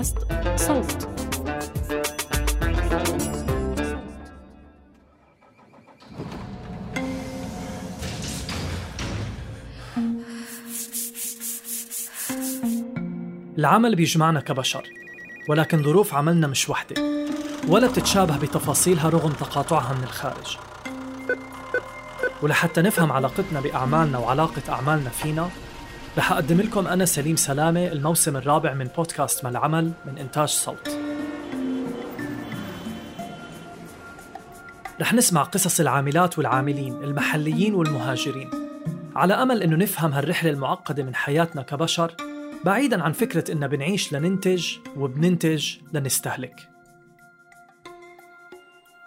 بودكاست صوت. العمل بيجمعنا كبشر ولكن ظروف عملنا مش وحدة ولا بتتشابه بتفاصيلها رغم تقاطعها من الخارج. ولحتى نفهم علاقتنا بأعمالنا وعلاقة أعمالنا فينا رح أقدم لكم أنا سليم سلامة الموسم الرابع من بودكاست ما العمل من إنتاج صوت. رح نسمع قصص العاملات والعاملين المحليين والمهاجرين. على أمل أنه نفهم هالرحلة المعقدة من حياتنا كبشر بعيدا عن فكرة إننا بنعيش لننتج وبننتج لنستهلك.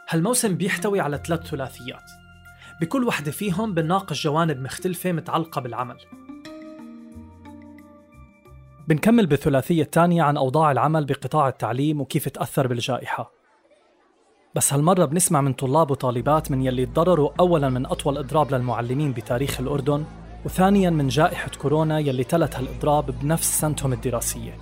هالموسم بيحتوي على ثلاث ثلاثيات. بكل وحدة فيهم بنناقش جوانب مختلفة متعلقة بالعمل. بنكمل بالثلاثية الثانية عن أوضاع العمل بقطاع التعليم وكيف تأثر بالجائحة. بس هالمرة بنسمع من طلاب وطالبات من يلي تضرروا أولا من أطول إضراب للمعلمين بتاريخ الأردن وثانيا من جائحة كورونا يلي تلت هالإضراب بنفس سنتهم الدراسية.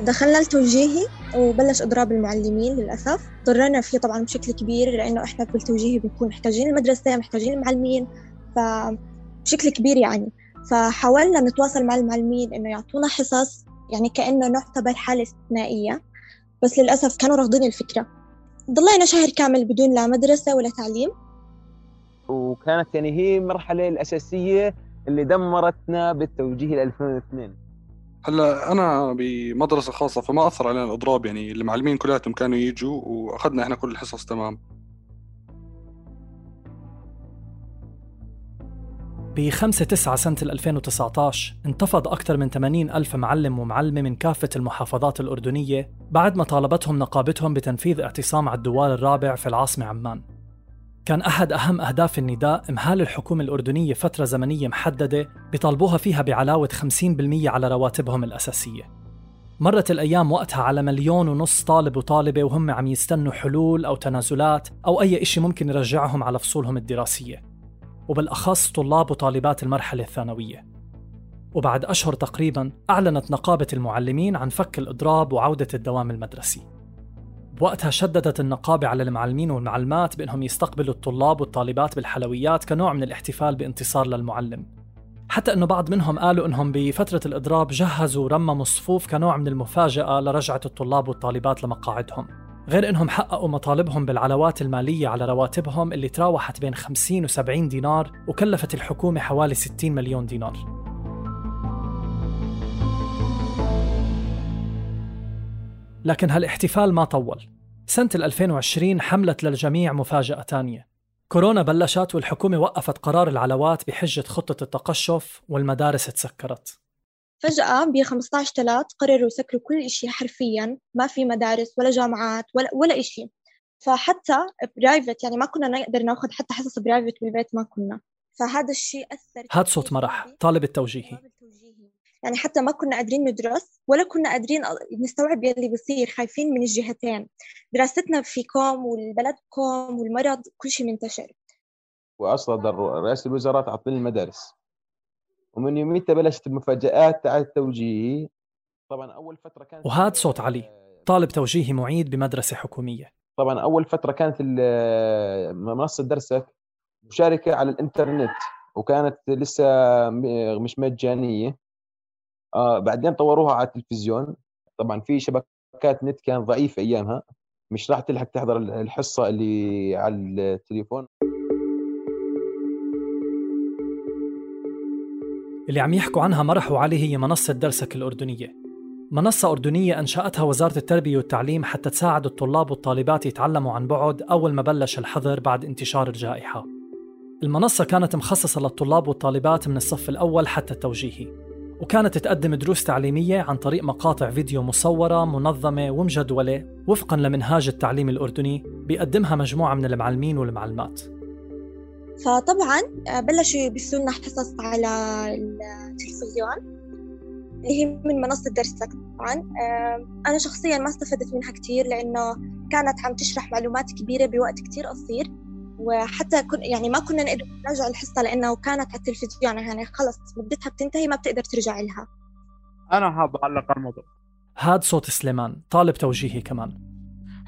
دخلنا التوجيهي وبلش إضراب المعلمين للأسف. ضررنا فيه طبعا بشكل كبير لأنه إحنا بالتوجيهي بنكون محتاجين المدرسة محتاجين المعلمين فبشكل كبير يعني. فحاولنا نتواصل مع المعلمين إنه يعطونا حصص يعني كأنه نعتبر حالة استثنائية بس للأسف كانوا رافضين الفكرة. ضلينا شهر كامل بدون لا مدرسة ولا تعليم. وكانت يعني هي المرحلة الأساسية اللي دمرتنا بالتوجيه 2002 هلا أنا بمدرسة خاصة فما أثر علينا الإضراب يعني المعلمين كلياتهم كانوا يجوا وأخذنا إحنا كل الحصص تمام. ب 5 9 سنة 2019 انتفض أكثر من 80 ألف معلم ومعلمة من كافة المحافظات الأردنية بعد ما طالبتهم نقابتهم بتنفيذ اعتصام على الدوار الرابع في العاصمة عمان. كان أحد أهم أهداف النداء إمهال الحكومة الأردنية فترة زمنية محددة بيطالبوها فيها بعلاوة 50% على رواتبهم الأساسية. مرت الأيام وقتها على مليون ونص طالب وطالبة وهم عم يستنوا حلول أو تنازلات أو أي إشي ممكن يرجعهم على فصولهم الدراسية. وبالأخص طلاب وطالبات المرحلة الثانوية. وبعد أشهر تقريبا أعلنت نقابة المعلمين عن فك الإضراب وعودة الدوام المدرسي. بوقتها شددت النقابة على المعلمين والمعلمات بأنهم يستقبلوا الطلاب والطالبات بالحلويات كنوع من الاحتفال بانتصار للمعلم. حتى أنه بعض منهم قالوا أنهم بفترة الإضراب جهزوا ورمموا الصفوف كنوع من المفاجأة لرجعة الطلاب والطالبات لمقاعدهم غير أنهم حققوا مطالبهم بالعلاوات المالية على رواتبهم اللي تراوحت بين 50 و 70 دينار وكلفت الحكومة حوالي 60 مليون دينار. لكن هالاحتفال ما طول. سنة 2020 حملت للجميع مفاجأة تانية. كورونا بلشت والحكومة وقفت قرار العلوات بحجة خطة التقشف والمدارس تسكرت. فجأة ب 15 3 قرروا يسكروا كل شيء حرفيا ما في مدارس ولا جامعات ولا ولا شيء فحتى private يعني ما كنا نقدر ناخذ حتى حصص private بالبيت ما كنا. فهذا الشيء أثر هاد صوت مرح طالب التوجيهي. يعني حتى ما كنا قادرين ندرس ولا كنا قادرين نستوعب يلي بصير خايفين من الجهتين. دراستنا في كوم والبلد كوم والمرض كل شيء منتشر. وأصلا رئاسه الوزراء تعطيني المدارس. ومن يوميتها بلشت المفاجآت تاع التوجيهي طبعا أول فترة كانت وهذا صوت علي طالب توجيهي معيد بمدرسة حكومية. طبعا أول فترة كانت منصة درسك مشاركة على الإنترنت وكانت لسه مش مجانية. آه بعدين طوروها على التلفزيون. طبعا في شبكات نت كان ضعيفة أيامها. مش راح تلحق تحضر الحصة اللي على التليفون. اللي عم يحكوا عنها مرح وعلي هي منصة درسك الأردنية. منصة أردنية أنشأتها وزارة التربية والتعليم حتى تساعد الطلاب والطالبات يتعلموا عن بعد أول ما بلش الحظر بعد انتشار الجائحة. المنصة كانت مخصصة للطلاب والطالبات من الصف الأول حتى التوجيهي. وكانت تقدم دروس تعليمية عن طريق مقاطع فيديو مصورة منظمة ومجدولة وفقا لمنهاج التعليم الأردني بيقدمها مجموعة من المعلمين والمعلمات. فطبعا آه، بلشوا يبثوا لنا حصص على التلفزيون اللي هي من منصة درسك طبعا. آه، أنا شخصيا ما استفدت منها كثير لأنه كانت عم تشرح معلومات كبيرة بوقت كثير قصير. وحتى كن يعني ما كنا نقدر نراجع الحصة لأنه كانت على التلفزيون يعني خلص مدتها بتنتهي ما بتقدر ترجع لها أنا حاب أعلق على الموضوع. هاد صوت سليمان طالب توجيهي كمان.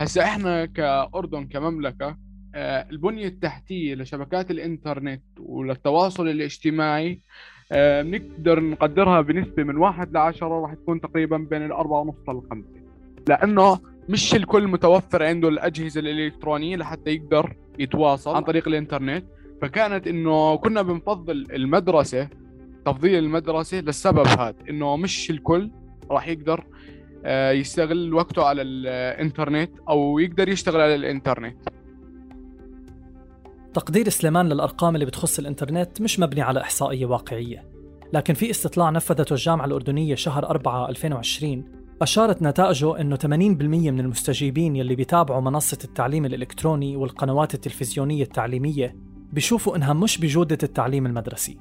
هسا إحنا كأردن كمملكة آه، البنية التحتية لشبكات الإنترنت وللتواصل الاجتماعي آه، بنقدر نقدرها بنسبة من واحد لعشرة راح تكون تقريبا بين الأربعة ونص للخمسة. لأنه مش الكل متوفر عنده الأجهزة الإلكترونية لحتى يقدر يتواصل عن طريق الإنترنت. فكانت إنه كنا بنفضل المدرسة تفضيل المدرسة للسبب هذا إنه مش الكل راح يقدر آه، يستغل وقته على الإنترنت أو يقدر يشتغل على الإنترنت. تقدير سليمان للأرقام اللي بتخص الإنترنت مش مبني على إحصائية واقعية لكن في استطلاع نفذته الجامعة الأردنية شهر 4 2020 أشارت نتائجه أنه 80% من المستجيبين يلي بيتابعوا منصة التعليم الإلكتروني والقنوات التلفزيونية التعليمية بيشوفوا إنها مش بجودة التعليم المدرسي.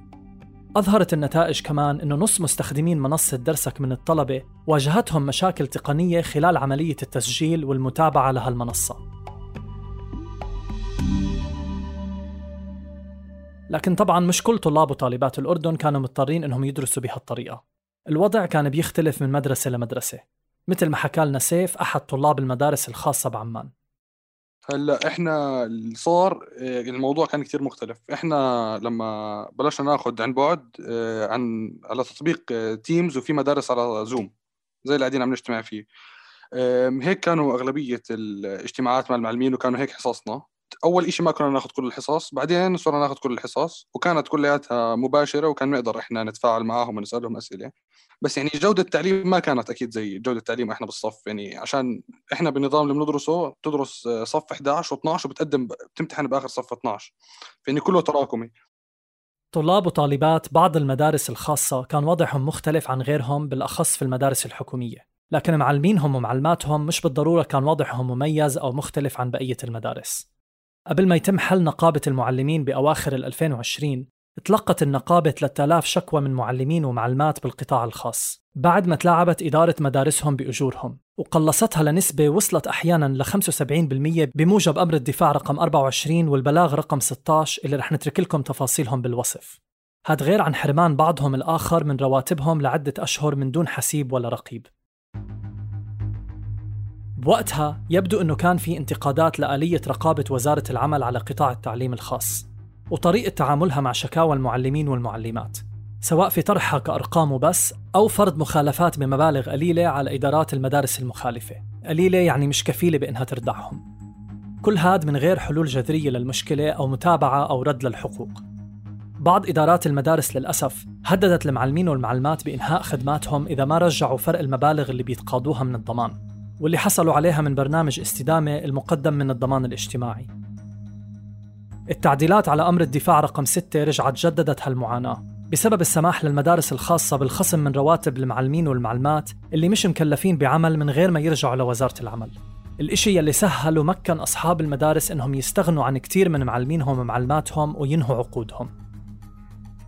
أظهرت النتائج كمان أنه نص مستخدمين منصة درسك من الطلبة واجهتهم مشاكل تقنية خلال عملية التسجيل والمتابعة لهالمنصة. لكن طبعا مش كل طلاب وطالبات الأردن كانوا مضطرين إنهم يدرسوا بهالطريقة. الوضع كان بيختلف من مدرسة لمدرسة مثل ما حكى لنا سيف أحد طلاب المدارس الخاصة بعمان. هلأ إحنا اللي صار آه، الموضوع كان كتير مختلف. إحنا لما بلشنا ناخذ عن بعد آه، عن على تطبيق تيمز آه، وفي مدارس على زوم زي اللي قاعدين عم نجتمع فيه. هيك كانوا أغلبية الاجتماعات مع المعلمين وكانوا هيك حصصنا. أول إشي ما كنا ناخذ كل الحصص بعدين صرنا ناخذ كل الحصص وكانت كلياتها مباشرة وكان نقدر إحنا نتفاعل معاهم ونسألهم أسئلة. بس يعني جودة التعليم ما كانت أكيد زي جودة التعليم إحنا بالصف يعني عشان إحنا بالنظام اللي بندرسه بتدرس صف 11 و12 وبتقدم بتمتحن بآخر صف 12 فاني كله تراكمي. طلاب وطالبات بعض المدارس الخاصة كان وضعهم مختلف عن غيرهم بالأخص في المدارس الحكومية. لكن معلمينهم ومعلماتهم مش بالضرورة كان وضعهم مميز أو مختلف عن بقية المدارس. قبل ما يتم حل نقابة المعلمين بأواخر 2020 تلقت النقابة 3000 شكوى من معلمين ومعلمات بالقطاع الخاص بعد ما تلاعبت إدارة مدارسهم بأجورهم وقلصتها لنسبة وصلت أحيانا ل 75% بموجب أمر الدفاع رقم 24 والبلاغ رقم 16 اللي رح نترك لكم تفاصيلهم بالوصف. هاد غير عن حرمان بعضهم الآخر من رواتبهم لعدة أشهر من دون حسيب ولا رقيب. بوقتها يبدو أنه كان في انتقادات لآلية رقابة وزارة العمل على قطاع التعليم الخاص وطريقة تعاملها مع شكاوى المعلمين والمعلمات سواء في طرحها كأرقام وبس أو فرض مخالفات بمبالغ قليلة على إدارات المدارس المخالفة. قليلة يعني مش كفيلة بإنها تردعهم. كل هاد من غير حلول جذرية للمشكلة أو متابعة أو رد للحقوق. بعض إدارات المدارس للأسف هددت المعلمين والمعلمات بإنهاء خدماتهم إذا ما رجعوا فرق المبالغ اللي بيتقاضوها من الضمان. واللي حصلوا عليها من برنامج استدامة المقدم من الضمان الاجتماعي. التعديلات على أمر الدفاع رقم 6 رجعت جددت هالمعاناة بسبب السماح للمدارس الخاصة بالخصم من رواتب المعلمين والمعلمات اللي مش مكلفين بعمل من غير ما يرجعوا لوزارة العمل. الإشي يلي سهل ومكن أصحاب المدارس إنهم يستغنوا عن كتير من معلمينهم ومعلماتهم وينهوا عقودهم.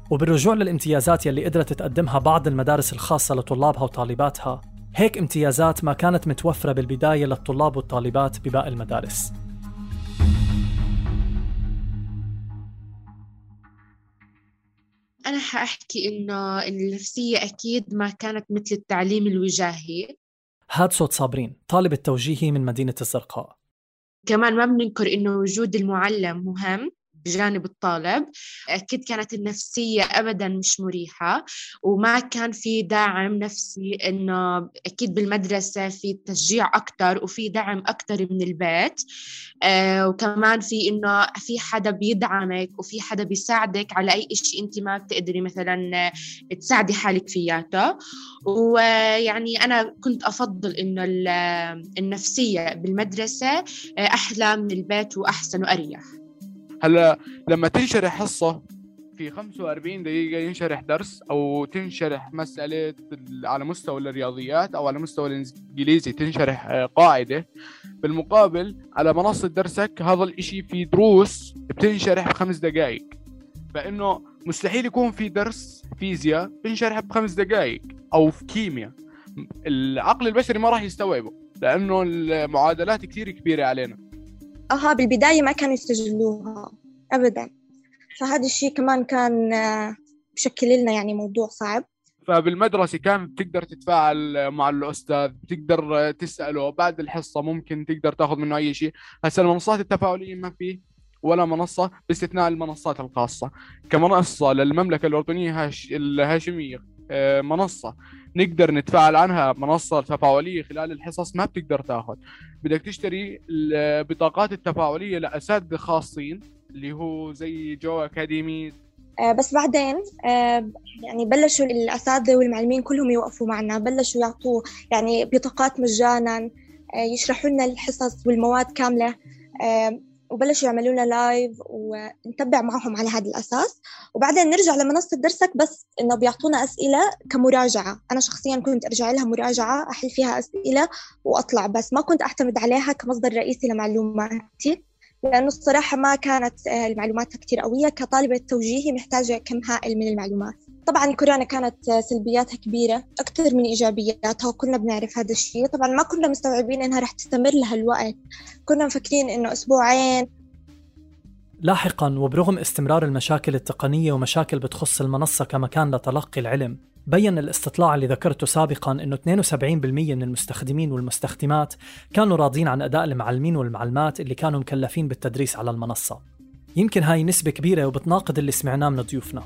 وبالرجوع للامتيازات يلي قدرت تقدمها بعض المدارس الخاصة لطلابها وطالباتها هيك امتيازات ما كانت متوفرة بالبداية للطلاب والطالبات بباقي المدارس. أنا حأحكي إنه النفسية أكيد ما كانت مثل التعليم الوجاهي. هاد صوت صابرين طالب التوجيهي من مدينة الزرقاء. كمان ما بننكر إنه وجود المعلم مهم. بجانب الطالب أكيد كانت النفسية أبدا مش مريحة وما كان في دعم نفسي إنه أكيد بالمدرسة في تشجيع أكتر وفي دعم أكتر من البيت. آه وكمان في إنه في حدا بيدعمك وفي حدا بيساعدك على أي إشي أنت ما بتقدري مثلا تساعدي حالك فياته. ويعني أنا كنت أفضل إنه النفسية بالمدرسة أحلى من البيت وأحسن وأريح. هلا لما تنشرح حصه في 45 دقيقة ينشرح درس أو تنشرح مسألة على مستوى الرياضيات أو على مستوى الإنجليزي تنشرح آه، قاعدة بالمقابل على منصة درسك هذا الإشي في دروس بتنشرح بخمس دقائق. فإنه مستحيل يكون في درس فيزياء بنشرح بخمس دقائق أو في كيمياء. العقل البشري ما راح يستوعبه لأنه المعادلات كثير كبيرة علينا. أها بالبداية ما كانوا يستجلوها أبدا. فهذا الشيء كمان كان آه، بشكل لنا يعني موضوع صعب. فبالمدرسة كان بتقدر تتفاعل مع الأستاذ بتقدر تسأله بعد الحصة ممكن تقدر تاخذ منه أي شيء. هسه المنصات التفاعلية ما في ولا منصة باستثناء المنصات الخاصة. كمنصة للمملكة الأردنية هاش الهاشمية آه، منصة. نقدر نتفاعل عنها منصة تفاعلية خلال الحصص ما بتقدر تاخذ. بدك تشتري البطاقات التفاعلية لأساتذة خاصين اللي هو زي جو أكاديمي. آه، بس بعدين آه، يعني بلشوا الأساتذة والمعلمين كلهم يوقفوا معنا. بلشوا يعطوا يعني بطاقات مجانا يشرحوا لنا الحصص والمواد كاملة. وبلشوا يعملوا لنا لايف ونتبع معهم على هذا الأساس. وبعدين نرجع لمنصة درسك بس إنه بيعطونا أسئلة كمراجعة. أنا شخصيا كنت أرجع لها مراجعة أحل فيها أسئلة وأطلع بس ما كنت أعتمد عليها كمصدر رئيسي لمعلوماتي لأنه الصراحة ما كانت آه، المعلومات كتير قوية. كطالبة توجيهي محتاجة كم هائل من المعلومات. طبعا كورونا كانت سلبياتها كبيرة أكثر من إيجابياتها وكلنا بنعرف هذا الشيء طبعا ما كنا مستوعبين إنها رح تستمر لهالوقت كنا مفكرين إنه أسبوعين لاحقا وبرغم استمرار المشاكل التقنية ومشاكل بتخص المنصة كمكان لتلقي العلم بين الاستطلاع اللي ذكرته سابقا إنه 72% من المستخدمين والمستخدمات كانوا راضين عن أداء المعلمين والمعلمات اللي كانوا مكلفين بالتدريس على المنصة. يمكن هاي نسبة كبيرة وبتناقض اللي سمعناه من ضيوفنا.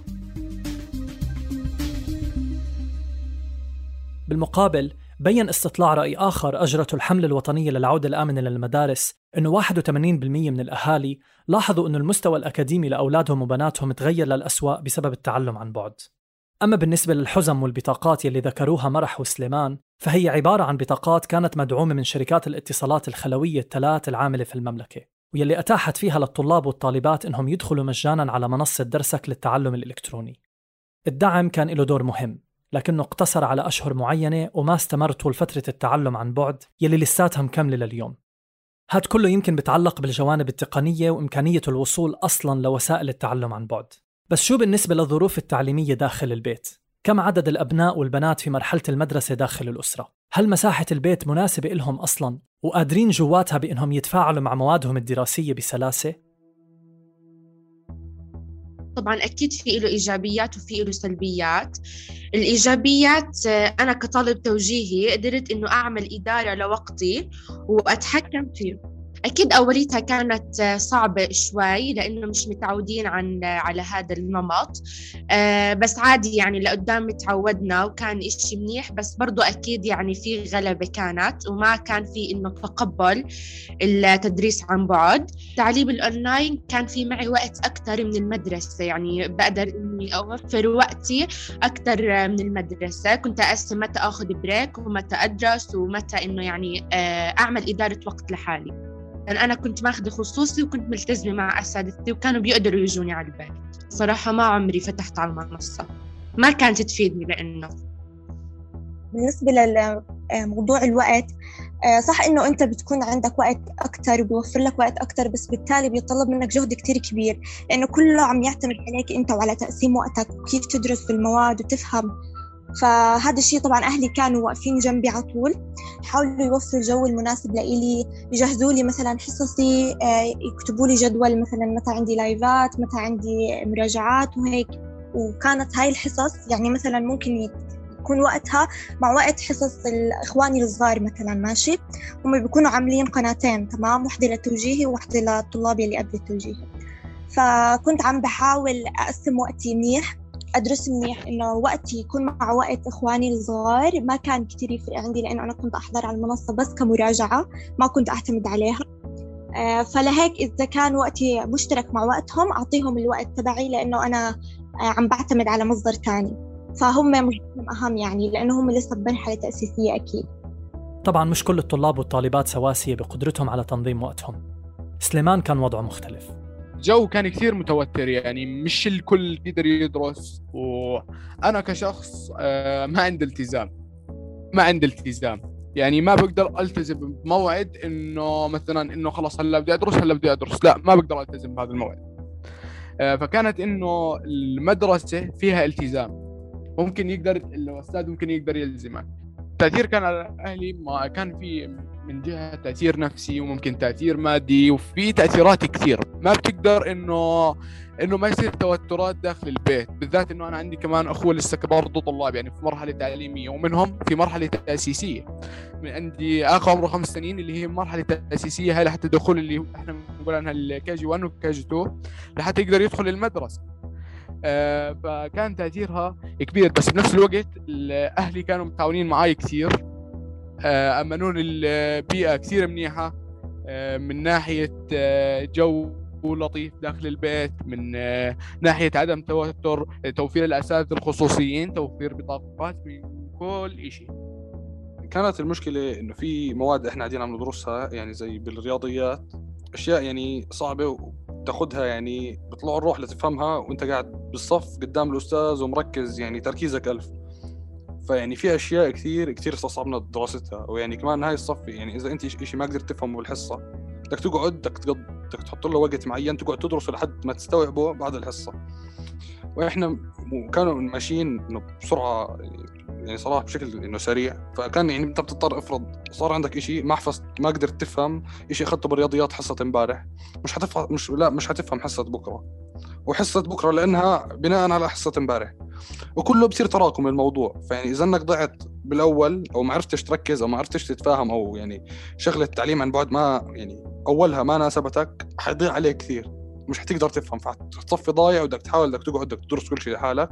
بالمقابل بين استطلاع رأي آخر أجرته الحملة الوطنية للعودة الآمنة للمدارس أنه 81% من الأهالي لاحظوا أنه المستوى الأكاديمي لأولادهم وبناتهم تغير للأسوأ بسبب التعلم عن بعد. أما بالنسبة للحزم والبطاقات يلي ذكروها مرح وسليمان فهي عبارة عن بطاقات كانت مدعومة من شركات الاتصالات الخلوية الثلاث العاملة في المملكة واللي أتاحت فيها للطلاب والطالبات إنهم يدخلوا مجانا على منصة درسك للتعلم الإلكتروني. الدعم كان له دور مهم. لكنه اقتصر على أشهر معينة وما استمر طول فترة التعلم عن بعد يلي لساتها مكملة لليوم هاد كله يمكن بتعلق بالجوانب التقنية وإمكانية الوصول أصلا لوسائل التعلم عن بعد بس شو بالنسبة للظروف التعليمية داخل البيت؟ كم عدد الأبناء والبنات في مرحلة المدرسة داخل الأسرة؟ هل مساحة البيت مناسبة لهم أصلا؟ وقادرين جواتها بأنهم يتفاعلوا مع موادهم الدراسية بسلاسة؟ طبعا أكيد في له إيجابيات وفي له سلبيات. الإيجابيات آه، أنا كطالب توجيهي قدرت إنه أعمل إدارة لوقتي وأتحكم فيه. أكيد أوليتها كانت صعبة شوي لأنه مش متعودين عن على هذا النمط. آه، بس عادي يعني لقدام تعودنا وكان إشي منيح. بس برضو أكيد يعني في غلبة كانت وما كان في إنه تقبل التدريس عن بعد. تعليم الأونلاين كان في معي وقت أكثر من المدرسة. يعني بقدر إني أوفر وقتي أكثر من المدرسة. كنت أقسم متى أخذ break ومتى أدرس ومتى إنه يعني آه، أعمل إدارة وقت لحالي. لأن أنا كنت ماخذة خصوصي وكنت ملتزمة مع أساتذتي وكانوا بيقدروا يجوني على البيت. صراحة ما عمري فتحت على المنصة. ما كانت تفيدني لأنه. بالنسبة لموضوع الوقت آه، صح إنه أنت بتكون عندك وقت أكتر وبيوفر لك وقت أكتر بس بالتالي بيتطلب منك جهد كتير كبير. لأنه كله عم يعتمد عليك أنت وعلى تقسيم وقتك وكيف تدرس المواد وتفهم فهذا الشيء طبعا أهلي كانوا واقفين جنبي على طول يحاولوا يوفروا الجو المناسب لإلي يجهزوا لي مثلا حصصي آه، يكتبوا لي جدول مثلا متى عندي لايفات متى عندي مراجعات وهيك. وكانت هاي الحصص يعني مثلا ممكن يكون وقتها مع وقت حصص الإخواني الصغار مثلا ماشي؟ هم بيكونوا عاملين قناتين تمام؟ واحدة للتوجيهي وواحدة للطلاب اللي قبل التوجيهي فكنت عم بحاول أقسم وقتي منيح أدرس منيح إنه وقتي يكون مع وقت إخواني الصغار. ما كان كتير يفرق عندي لأنه أنا كنت أحضر على المنصة بس كمراجعة ما كنت أعتمد عليها. آه، فلهيك إذا كان وقتي مشترك مع وقتهم أعطيهم الوقت تبعي لأنه أنا آه، عم بعتمد على مصدر تاني. فهم مجهودهم أهم يعني لأنه هم لسه بمرحلة تأسيسية أكيد. طبعا مش كل الطلاب والطالبات سواسية بقدرتهم على تنظيم وقتهم. سليمان كان وضعه مختلف. الجو كان كثير متوتر يعني مش الكل يقدر يدرس. وأنا كشخص آه، ما عندي التزام. ما عندي التزام. يعني ما بقدر ألتزم بموعد إنه مثلا إنه خلاص هلا بدي أدرس هلا بدي أدرس. لا ما بقدر ألتزم بهذا الموعد. آه، فكانت إنه المدرسة فيها التزام. ممكن يقدر الأستاذ ممكن يقدر يلزمك. التاثير كان على أهلي ما كان في من جهة تأثير نفسي وممكن تأثير مادي وفي تأثيرات كثير. ما بتقدر إنه إنه ما يصير توترات داخل البيت بالذات إنه أنا عندي كمان أخوة لسه برضه طلاب يعني في مرحلة تعليمية ومنهم في مرحلة تأسيسية. من عندي أخ عمره خمس سنين اللي هي مرحلة تأسيسية هاي لحتى دخول اللي إحنا بنقول عنها ال KG 1 وال KG 2 لحتى يقدر يدخل المدرسة. فكان تأثيرها كبير. بس بنفس الوقت أهلي كانوا متعاونين معي كثير. آه امنون البيئة كثير منيحة. آه من ناحية آه جو لطيف داخل البيت من ناحية عدم توتر توفير الأساتذة الخصوصيين توفير بطاقات من كل شيء كانت المشكلة إنه في مواد إحنا قاعدين عم ندرسها يعني زي بالرياضيات أشياء يعني صعبة وتاخذها يعني بطلع الروح لتفهمها وانت قاعد بالصف قدام الأستاذ ومركز يعني تركيزك ألف. فيعني في أشياء كثير كثير استصعبنا دراستها ويعني كمان هاي الصف يعني إذا أنت شيء ما قدرت تفهمه بالحصة بدك تقعد بدك بدك تحط له وقت معين تقعد تدرسه لحد ما تستوعبه بعد الحصة. وإحنا كانوا ماشيين بسرعة يعني صراحة بشكل إنه سريع. فكان يعني أنت بتضطر افرض صار عندك شيء ما حفظت ما قدرت تفهم شيء أخذته بالرياضيات حصه امبارح. مش حتفهم مش لا مش حتفهم حصه بكرة. وحصه بكرة لأنها بناء على حصه امبارح. وكله بصير تراكم الموضوع. فيعني إذا إنك ضعت بالأول أو ما عرفتش تركز أو ما عرفتش تتفاهم أو يعني شغلة التعليم عن بعد ما يعني أولها ما ناسبتك حيضيع عليك كثير. مش حتقدر تفهم. فحتصفي ضايع بدك تحاول بدك تقعد بدك تدرس كل شيء لحالك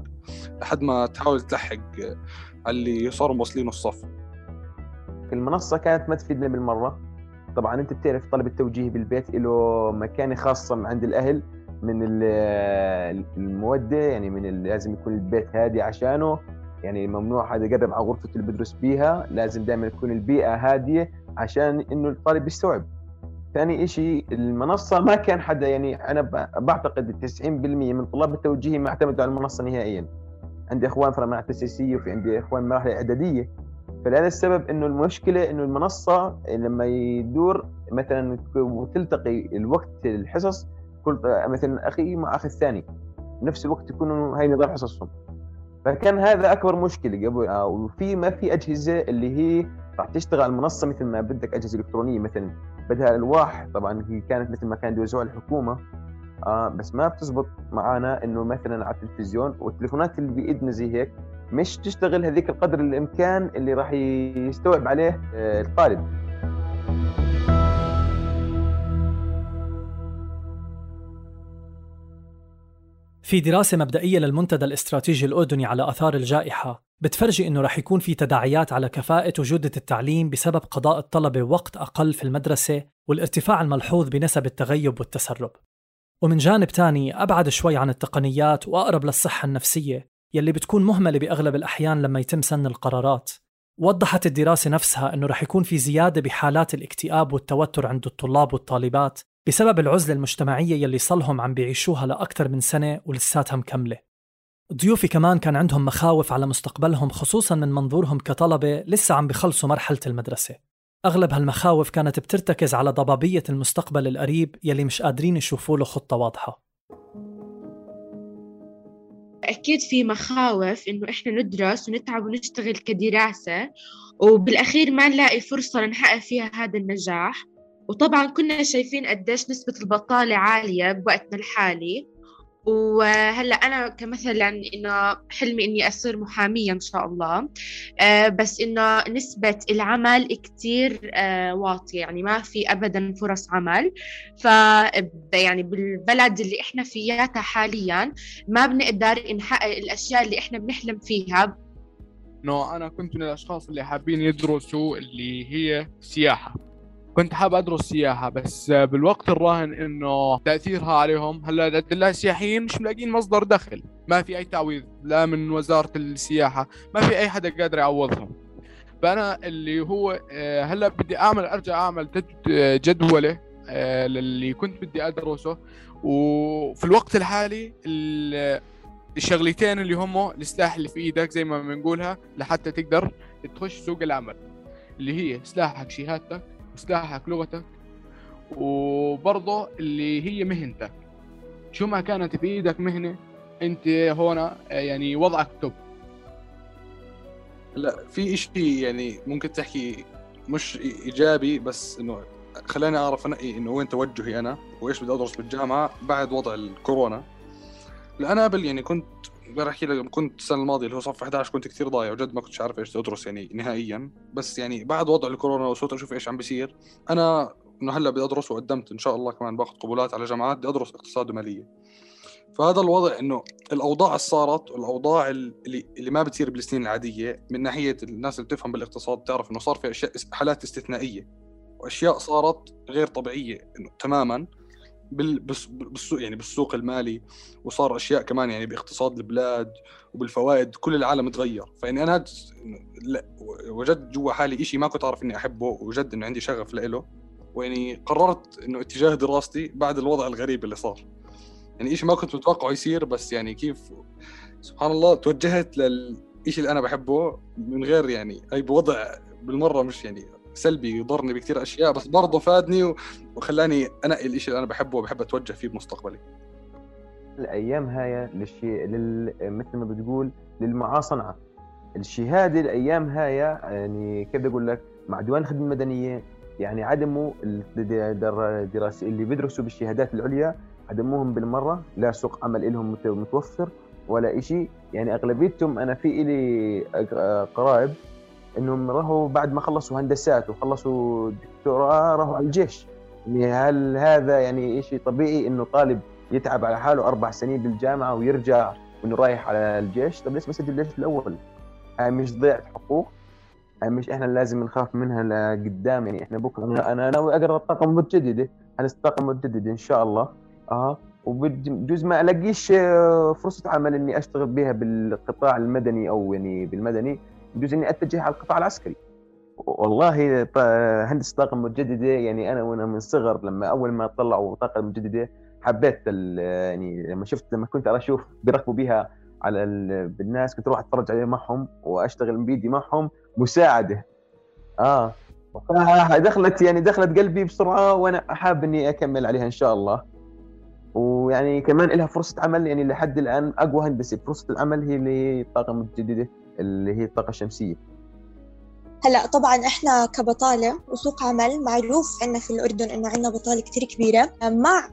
لحد ما تحاول تلحق اللي صاروا موصلين الصف. المنصة كانت ما تفيدنا بالمرة. طبعا أنت بتعرف طلب التوجيه بالبيت له مكانه خاصه عند الأهل من المودة يعني من لازم يكون البيت هادي عشانه. يعني ممنوع حدا يقرب على غرفته اللي بدرس بيها. لازم دائما تكون البيئة هادية عشان إنه الطالب يستوعب. ثاني شيء المنصة ما كان حدا يعني أنا بعتقد 90% من طلاب التوجيهي ما اعتمدوا على المنصة نهائيا. عندي إخوان في المراحل التاسيسيه وفي عندي إخوان مراحل اعداديه فلهذا السبب إنه المشكلة إنه المنصة لما يدور مثلا وتلتقي الوقت الحصص كل مثلا أخي مع أخي الثاني بنفس الوقت يكونوا هاي نظام حصصهم. فكان هذا أكبر مشكلة قبل آه، وفي ما في أجهزة اللي هي راح تشتغل المنصة مثل ما بدك أجهزة إلكترونية مثلا. بدها الواح طبعا هي كانت مثل ما كان يوزعوها الحكومة. آه بس ما بتزبط معنا إنه مثلا على التلفزيون والتليفونات اللي بإيدنا زي هيك مش تشتغل هذيك القدر الإمكان اللي راح يستوعب عليه آه الطالب. في دراسة مبدئية للمنتدى الاستراتيجي الأردني على آثار الجائحة بتفرجي إنه رح يكون في تداعيات على كفاءة وجودة التعليم بسبب قضاء الطلبة وقت أقل في المدرسة والارتفاع الملحوظ بنسب التغيب والتسرب. ومن جانب تاني أبعد شوي عن التقنيات وأقرب للصحة النفسية يلي بتكون مهملة بأغلب الأحيان لما يتم سن القرارات. وضحت الدراسة نفسها أنه رح يكون في زيادة بحالات الاكتئاب والتوتر عند الطلاب والطالبات بسبب العزلة المجتمعية يلي صلهم عم بيعيشوها لأكثر من سنة ولساتها مكملة ضيوفي كمان كان عندهم مخاوف على مستقبلهم خصوصا من منظورهم كطلبة لسه عم بخلصوا مرحلة المدرسة. أغلب هالمخاوف كانت بترتكز على ضبابية المستقبل القريب يلي مش قادرين يشوفوا له خطة واضحة. أكيد في مخاوف إنه إحنا ندرس ونتعب ونشتغل كدراسة وبالأخير ما نلاقي فرصة نحقق فيها هذا النجاح. وطبعا كنا شايفين قديش نسبة البطالة عالية بوقتنا الحالي. وهلأ أنا كمثلا إنه حلمي إني أصير محامية إن شاء الله. آه بس إنه نسبة العمل كثير آه واطية. يعني ما في ابدا فرص عمل. ف يعني بالبلد اللي إحنا فياتها حاليا ما بنقدر نحقق الأشياء اللي إحنا بنحلم فيها. انه أنا كنت من الأشخاص اللي حابين يدرسوا اللي هي سياحة. كنت حاب أدرس سياحة بس بالوقت الراهن إنه تأثيرها عليهم هلأ السياحيين مش ملاقيين مصدر دخل. ما في أي تعويض لا من وزارة السياحة ما في أي حدا قادر يعوضهم. فأنا اللي هو آه، هلأ بدي أعمل أرجع أعمل جدولة آه، للي كنت بدي أدرسه. وفي الوقت الحالي الشغلتين اللي هم السلاح اللي في إيدك زي ما بنقولها لحتى تقدر تخش سوق العمل اللي هي سلاحك شهادتك سلاحك لغتك وبرضه اللي هي مهنتك. شو ما كانت بإيدك مهنة أنت هنا يعني وضعك توب. لا في شيء يعني ممكن تحكي مش إيجابي بس إنه خلاني أعرف انقي إنه وين توجهي أنا وإيش بدي أدرس بالجامعة بعد وضع الكورونا. لأن أنا قبل يعني كنت بحكي لك كنت السنة الماضية اللي هو صف 11 كنت كثير ضايع وجد ما كنتش عارف إيش أدرس يعني نهائيا. بس يعني بعد وضع الكورونا وصرت أشوف إيش عم بيصير أنا إنه هلأ بدي أدرس وقدمت إن شاء الله كمان باخذ قبولات على جامعات بدي أدرس اقتصاد ومالية. فهذا الوضع إنه الأوضاع اللي صارت والاوضاع اللي اللي ما بتصير بالسنين العادية من ناحية الناس اللي بتفهم بالاقتصاد بتعرف إنه صار في أشياء حالات استثنائية وأشياء صارت غير طبيعية إنه تماما. بالسوق يعني بالسوق المالي وصار أشياء كمان يعني باقتصاد البلاد وبالفوائد كل العالم تغير. فإني أنا وجدت جوا حالي شيء ما كنت أعرف إني أحبه وجد إنه عندي شغف له ويعني قررت إنه اتجاه دراستي بعد الوضع الغريب اللي صار. يعني شيء ما كنت متوقعه يصير بس يعني كيف سبحان الله توجهت للشيء اللي أنا بحبه من غير يعني أي بوضع بالمرة مش يعني سلبي يضرني بكثير أشياء بس برضه فادني وخلاني أنقي الشيء اللي أنا بحبه وبحب أتوجه فيه بمستقبلي. الأيام هاي للشيء لل... مثل ما بتقول للمعاصنة. الشهاده الأيام هاي يعني كيف أقول لك مع ديوان الخدمه المدنيه يعني عدموا الدراسه اللي بيدرسوا بالشهادات العليا عدموهم بالمرة لا سوق عمل لهم متوفر ولا شيء يعني أغلبيتهم أنا في إلي قرايب إنهم راحوا بعد ما خلصوا هندسات وخلصوا دكتوراه راحوا على الجيش. يعني هل هذا يعني شيء طبيعي إنه طالب يتعب على حاله أربع سنين بالجامعة ويرجع وإنه رايح على الجيش؟ طب ليش ما سجل الجيش الأول؟ هاي مش ضيعة حقوق. هاي مش إحنا لازم نخاف منها لقدام. يعني إحنا بكرة أنا ناوي اقرا الطاقه المتجدده هندسه الطاقه المتجدده إن شاء الله. آه. وبجوز ما ألاقيش آه، فرصة عمل إني أشتغل بها بالقطاع المدني أو يعني بالمدني. بجوز إني أتجه على القطاع العسكري. والله هندسه الطاقه المتجدده يعني أنا وأنا من صغر لما أول ما طلعوا طاقة متجدده حبيت يعني لما شفت لما كنت أشوف بيركبوا بها على بالناس كنت أروح أتفرج عليه معهم وأشتغل بيدي معهم مساعدة. آه. دخلت يعني دخلت قلبي بسرعة وأنا حاب إني أكمل عليها إن شاء الله. ويعني كمان لها فرصة عمل يعني لحد الآن أقوى هندسة. فرصة العمل هي للطاقه المتجدده اللي هي الطاقة الشمسية. هلا طبعا إحنا كبطالة وسوق عمل معروف عندنا في الأردن إنه عندنا بطالة كثير كبيرة. مع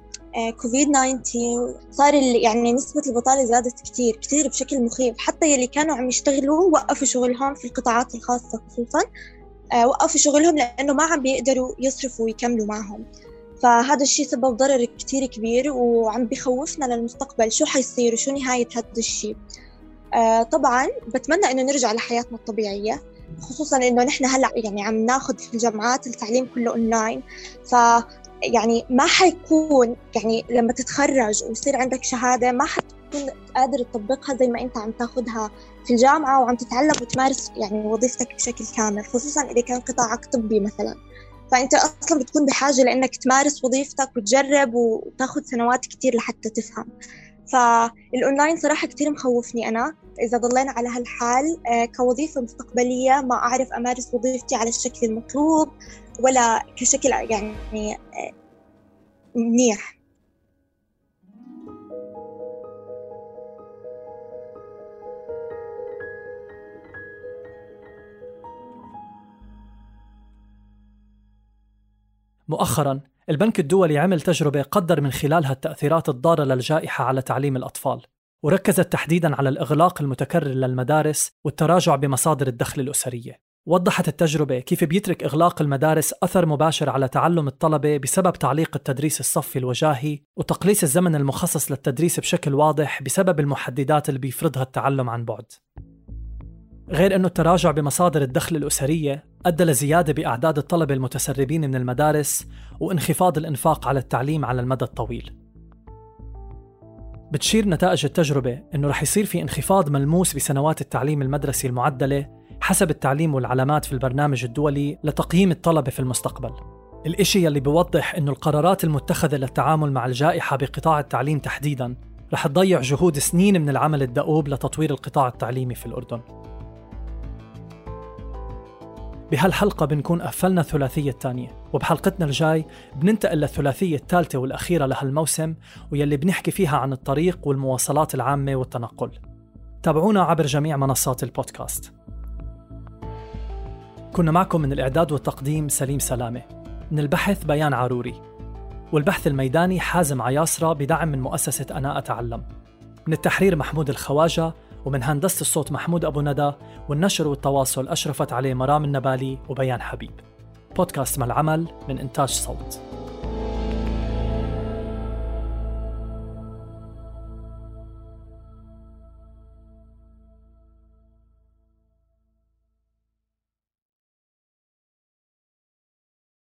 كوفيد 19 صار يعني نسبة البطالة زادت كثير كثير بشكل مخيف. حتى يلي كانوا عم يشتغلوا وقفوا شغلهم في القطاعات الخاصة خصوصا آه، وقفوا شغلهم لأنه ما عم بيقدروا يصرفوا ويكملوا معهم. فهذا الشيء سبب ضرر كتير كبير وعم بخوفنا للمستقبل. شو حيصير؟ وشو نهاية هذا الشيء آه طبعا بتمنى إنه نرجع لحياتنا الطبيعية خصوصا إنه نحن هلأ يعني عم ناخذ في الجامعات التعليم كله اونلاين ف يعني ما حيكون يعني لما تتخرج ويصير عندك شهادة ما حتكون قادر تطبقها زي ما أنت عم تاخذها في الجامعة وعم تتعلم وتمارس يعني وظيفتك بشكل كامل خصوصا إذا كان قطاعك طبي مثلا. فأنت أصلا بتكون بحاجة لأنك تمارس وظيفتك وتجرب وتاخذ سنوات كتير لحتى تفهم. فالأونلاين صراحة كتير مخوفني أنا. إذا ضلينا على هالحال آه، كوظيفة مستقبلية ما أعرف أمارس وظيفتي على الشكل المطلوب ولا كشكل يعني آه، منيح. مؤخرا البنك الدولي عمل تجربة قدر من خلالها التأثيرات الضارة للجائحة على تعليم الأطفال وركزت تحديدا على الإغلاق المتكرر للمدارس والتراجع بمصادر الدخل الأسرية. وضحت التجربة كيف بيترك إغلاق المدارس أثر مباشر على تعلم الطلبة بسبب تعليق التدريس الصفي الوجاهي وتقليص الزمن المخصص للتدريس بشكل واضح بسبب المحددات اللي بيفرضها التعلم عن بعد. غير أنه التراجع بمصادر الدخل الأسرية أدى لزيادة بأعداد الطلبة المتسربين من المدارس وانخفاض الإنفاق على التعليم على المدى الطويل. بتشير نتائج التجربة أنه رح يصير في انخفاض ملموس بسنوات التعليم المدرسي المعدلة حسب التعليم والعلامات في البرنامج الدولي لتقييم الطلبة في المستقبل. الإشي يلي بيوضح أنه القرارات المتخذة للتعامل مع الجائحة بقطاع التعليم تحديداً رح تضيع جهود سنين من العمل الدؤوب لتطوير القطاع التعليمي في الأردن. بهالحلقة بنكون قفلنا الثلاثية الثانية وبحلقتنا الجاي بننتقل للثلاثية الثالثة والأخيرة لهالموسم ويلي بنحكي فيها عن الطريق والمواصلات العامة والتنقل. تابعونا عبر جميع منصات البودكاست. كنا معكم من الإعداد والتقديم سليم سلامة. من البحث بيان عاروري والبحث الميداني حازم عياصرة بدعم من مؤسسة أنا أتعلم من التحرير محمود الخواجة ومن هندسة الصوت محمود أبو ندى والنشر والتواصل أشرفت عليه مرام النبالي وبيان حبيب. بودكاست مع العمل من إنتاج صوت.